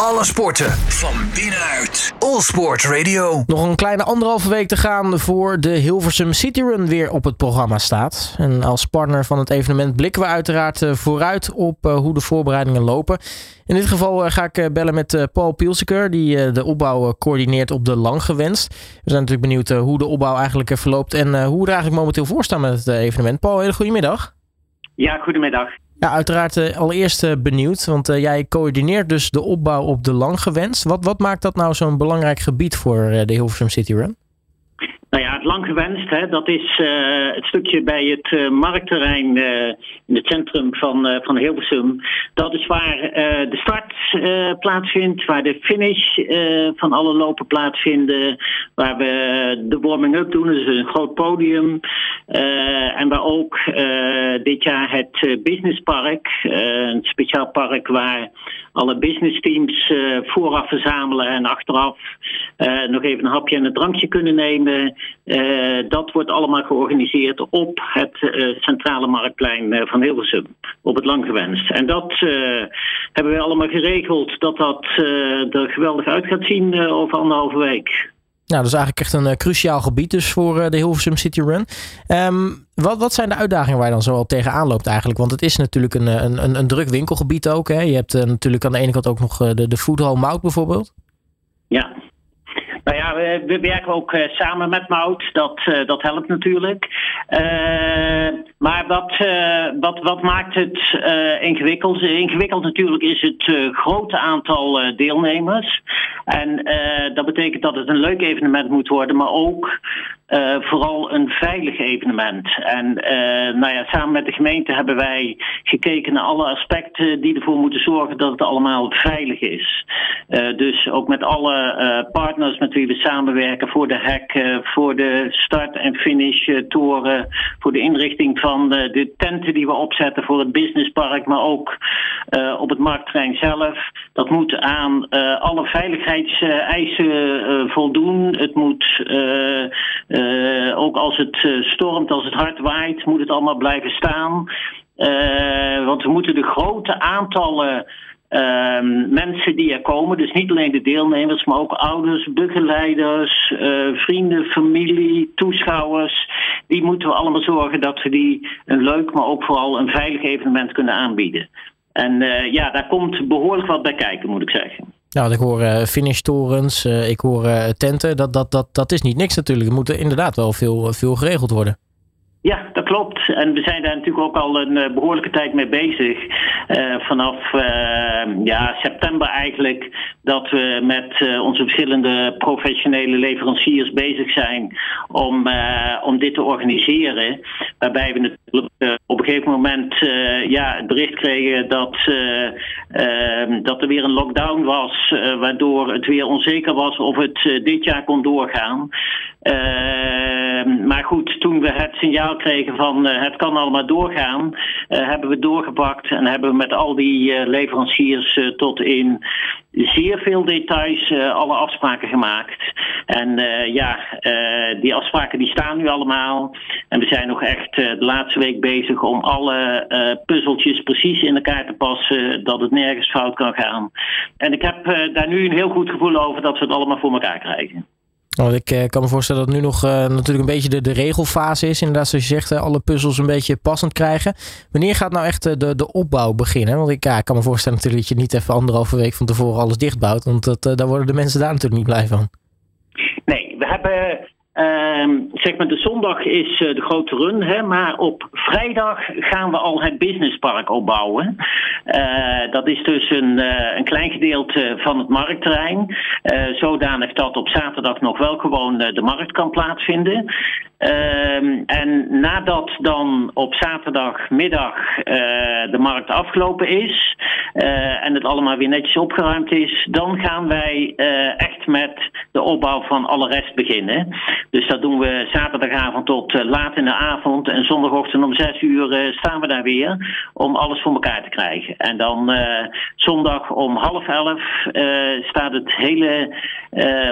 Alle sporten van binnenuit. All Sport Radio. Nog een kleine anderhalve week te gaan voor de Hilversum City Run weer op het programma staat. En als partner van het evenement blikken we uiteraard eh, vooruit op eh, hoe de voorbereidingen lopen. In dit geval eh, ga ik bellen met Paul Pielseker, die de opbouw coördineert op de Lang Gewenst. We zijn natuurlijk benieuwd hoe de opbouw eigenlijk verloopt en hoe we er eigenlijk momenteel voor staan met het evenement. Paul, hele goede middag. Ja, goedemiddag. Ja, uiteraard uh, allereerst uh, benieuwd, want uh, jij coördineert dus de opbouw op de lang gewenst. Wat, wat maakt dat nou zo'n belangrijk gebied voor de Hilversum City Run? Nou ja, het lang gewenst, hè, dat is het stukje bij het marktterrein in het centrum van, van Hilversum. Dat is waar de start plaatsvindt, waar de finish van alle lopen plaatsvinden, waar we de warming-up doen, dus een groot podium. En waar ook dit jaar het businesspark, een speciaal park waar alle business teams vooraf verzamelen en achteraf nog even een hapje en een drankje kunnen nemen. Dat wordt allemaal georganiseerd op het centrale marktplein van Hilversum, op het Langgewenst. En dat hebben we allemaal geregeld dat dat er geweldig uit gaat zien over anderhalve week. Nou, dat is eigenlijk echt een cruciaal gebied dus voor de Hilversum City Run. Um, wat, wat zijn de uitdagingen waar je dan zo al tegenaan loopt eigenlijk? Want het is natuurlijk een, een, een druk winkelgebied ook. Hè? Je hebt natuurlijk aan de ene kant ook nog de, de Food Hall Mout bijvoorbeeld. Ja, nou ja, we, we werken ook samen met Mout. Dat, dat helpt natuurlijk. Maar wat, wat, wat maakt het ingewikkeld? Ingewikkeld natuurlijk is het grote aantal deelnemers. En dat betekent dat het een leuk evenement moet worden, maar ook uh, vooral een veilig evenement. En uh, nou ja, samen met de gemeente hebben wij gekeken naar alle aspecten die ervoor moeten zorgen dat het allemaal veilig is. Uh, dus ook met alle partners met wie we samenwerken voor de hek, voor de start- en finish-toren, voor de inrichting van de, de, tenten die we opzetten voor het businesspark, maar ook op het marktterrein zelf. Dat moet aan alle veiligheidseisen voldoen. Het moet uh, ook als het uh, stormt, als het hard waait, moet het allemaal blijven staan. Uh, want we moeten de grote aantallen ehm, mensen die er komen, dus niet alleen de deelnemers, maar ook ouders, begeleiders, vrienden, familie, toeschouwers, die moeten we allemaal zorgen dat we die een leuk, maar ook vooral een veilig evenement kunnen aanbieden. En ja, daar komt behoorlijk wat bij kijken, moet ik zeggen. Nou, ik hoor uh, finishtorens, uh, ik hoor uh, tenten. Dat, dat, dat, dat is niet niks natuurlijk. Er moet inderdaad wel veel, veel geregeld worden. Ja, klopt. En we zijn daar natuurlijk ook al een behoorlijke tijd mee bezig. Uh, vanaf uh, ja, september eigenlijk dat we met onze verschillende professionele leveranciers bezig zijn om, om dit te organiseren. Waarbij we natuurlijk op een gegeven moment ja, het bericht kregen dat, ehm, dat er weer een lockdown was. waardoor het weer onzeker was of het dit jaar kon doorgaan. Ehm, maar goed, toen we het signaal kregen van het kan allemaal doorgaan, hebben we doorgepakt en hebben we met al die uh, leveranciers tot in zeer veel details alle afspraken gemaakt. En ja, die afspraken die staan nu allemaal. En we zijn nog echt de laatste week bezig om alle puzzeltjes precies in elkaar te passen, dat het nergens fout kan gaan. En ik heb daar nu een heel goed gevoel over dat we het allemaal voor elkaar krijgen. Nou, ik eh, kan me voorstellen dat nu nog uh, natuurlijk een beetje de, de regelfase is. Inderdaad, zoals je zegt, alle puzzels een beetje passend krijgen. Wanneer gaat nou echt de, de opbouw beginnen? Want ik, kan me voorstellen natuurlijk dat je niet even anderhalve week van tevoren alles dichtbouwt. Want dat, daar worden de mensen daar natuurlijk niet blij van. Nee, we hebben Uh, zeg maar, de zondag is uh, de grote run, hè, maar op vrijdag gaan we al het businesspark opbouwen. Uh, dat is dus een, een klein gedeelte van het marktterrein. zodanig dat op zaterdag nog wel gewoon de markt kan plaatsvinden. Uh, en nadat dan op zaterdagmiddag de markt afgelopen is en het allemaal weer netjes opgeruimd is, dan gaan wij echt met de opbouw van alle rest beginnen. Dus dat doen we zaterdagavond tot laat in de avond en zondagochtend om zes uur staan we daar weer om alles voor elkaar te krijgen. En dan zondag om half elf staat het hele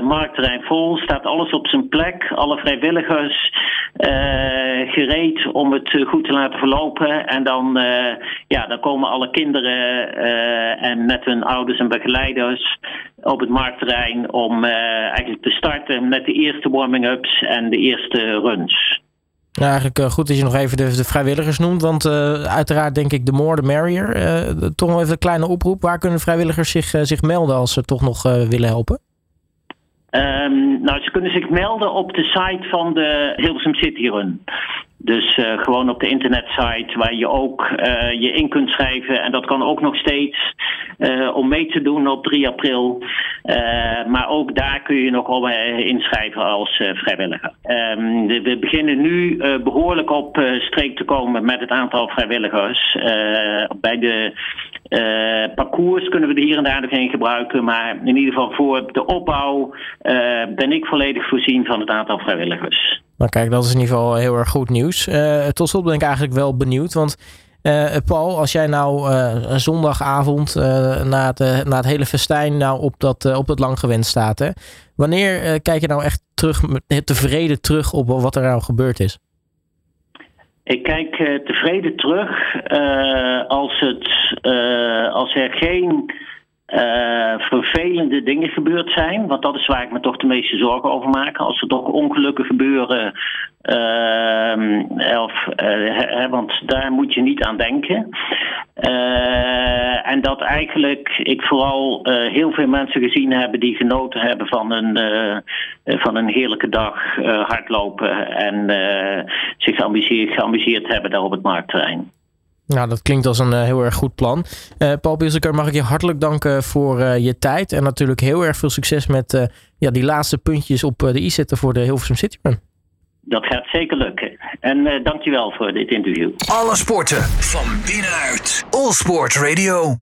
marktterrein vol, staat alles op zijn plek, alle vrijwilligers gereed om het goed te laten verlopen. En dan, ja, dan komen alle kinderen en met hun ouders en begeleiders op het marktterrein om eigenlijk te starten met de eerste warming-ups en de eerste runs. Ja, eigenlijk uh, goed dat je nog even de, vrijwilligers noemt. Want uh, uiteraard denk ik de more the merrier. Toch nog even een kleine oproep. Waar kunnen vrijwilligers zich, zich melden als ze toch nog willen helpen? Um, nou, ze kunnen zich melden op de site van de Hilversum City Run. Dus uh, gewoon op de internetsite waar je ook uh, je in kunt schrijven. En dat kan ook nog steeds uh, om mee te doen op 3 april. maar ook daar kun je nog al inschrijven als vrijwilliger. Um, we beginnen nu behoorlijk op streek te komen met het aantal vrijwilligers. bij de parcours kunnen we er hier en daar nog in gebruiken. Maar in ieder geval voor de opbouw ben ik volledig voorzien van het aantal vrijwilligers. Nou kijk, dat is in ieder geval heel erg goed nieuws. Uh, tot slot ben ik eigenlijk wel benieuwd, want uh, Paul, als jij nou uh, zondagavond na, het, na het hele festijn nou op dat, op dat lang gewend staat, hè, wanneer kijk je nou echt terug, tevreden terug op wat er nou gebeurd is? Ik kijk tevreden terug als, het, als er geen uh, vervelende dingen gebeurd zijn. Want dat is waar ik me toch de meeste zorgen over maak. Als er toch ongelukken gebeuren. Uh, of, uh, want daar moet je niet aan denken. en dat eigenlijk ik vooral heel veel mensen gezien hebben die genoten hebben van een, van een heerlijke dag hardlopen. En zich geamuseerd hebben daar op het marktterrein. Nou, dat klinkt als een uh, heel erg goed plan. Uh, Paul Bilseker, mag ik je hartelijk danken voor uh, je tijd. En natuurlijk heel erg veel succes met ja, die laatste puntjes op de e-zetten voor de Hilversum City Run. Dat gaat zeker lukken. En dankjewel voor dit interview. Alle sporten van binnenuit. All Sport Radio.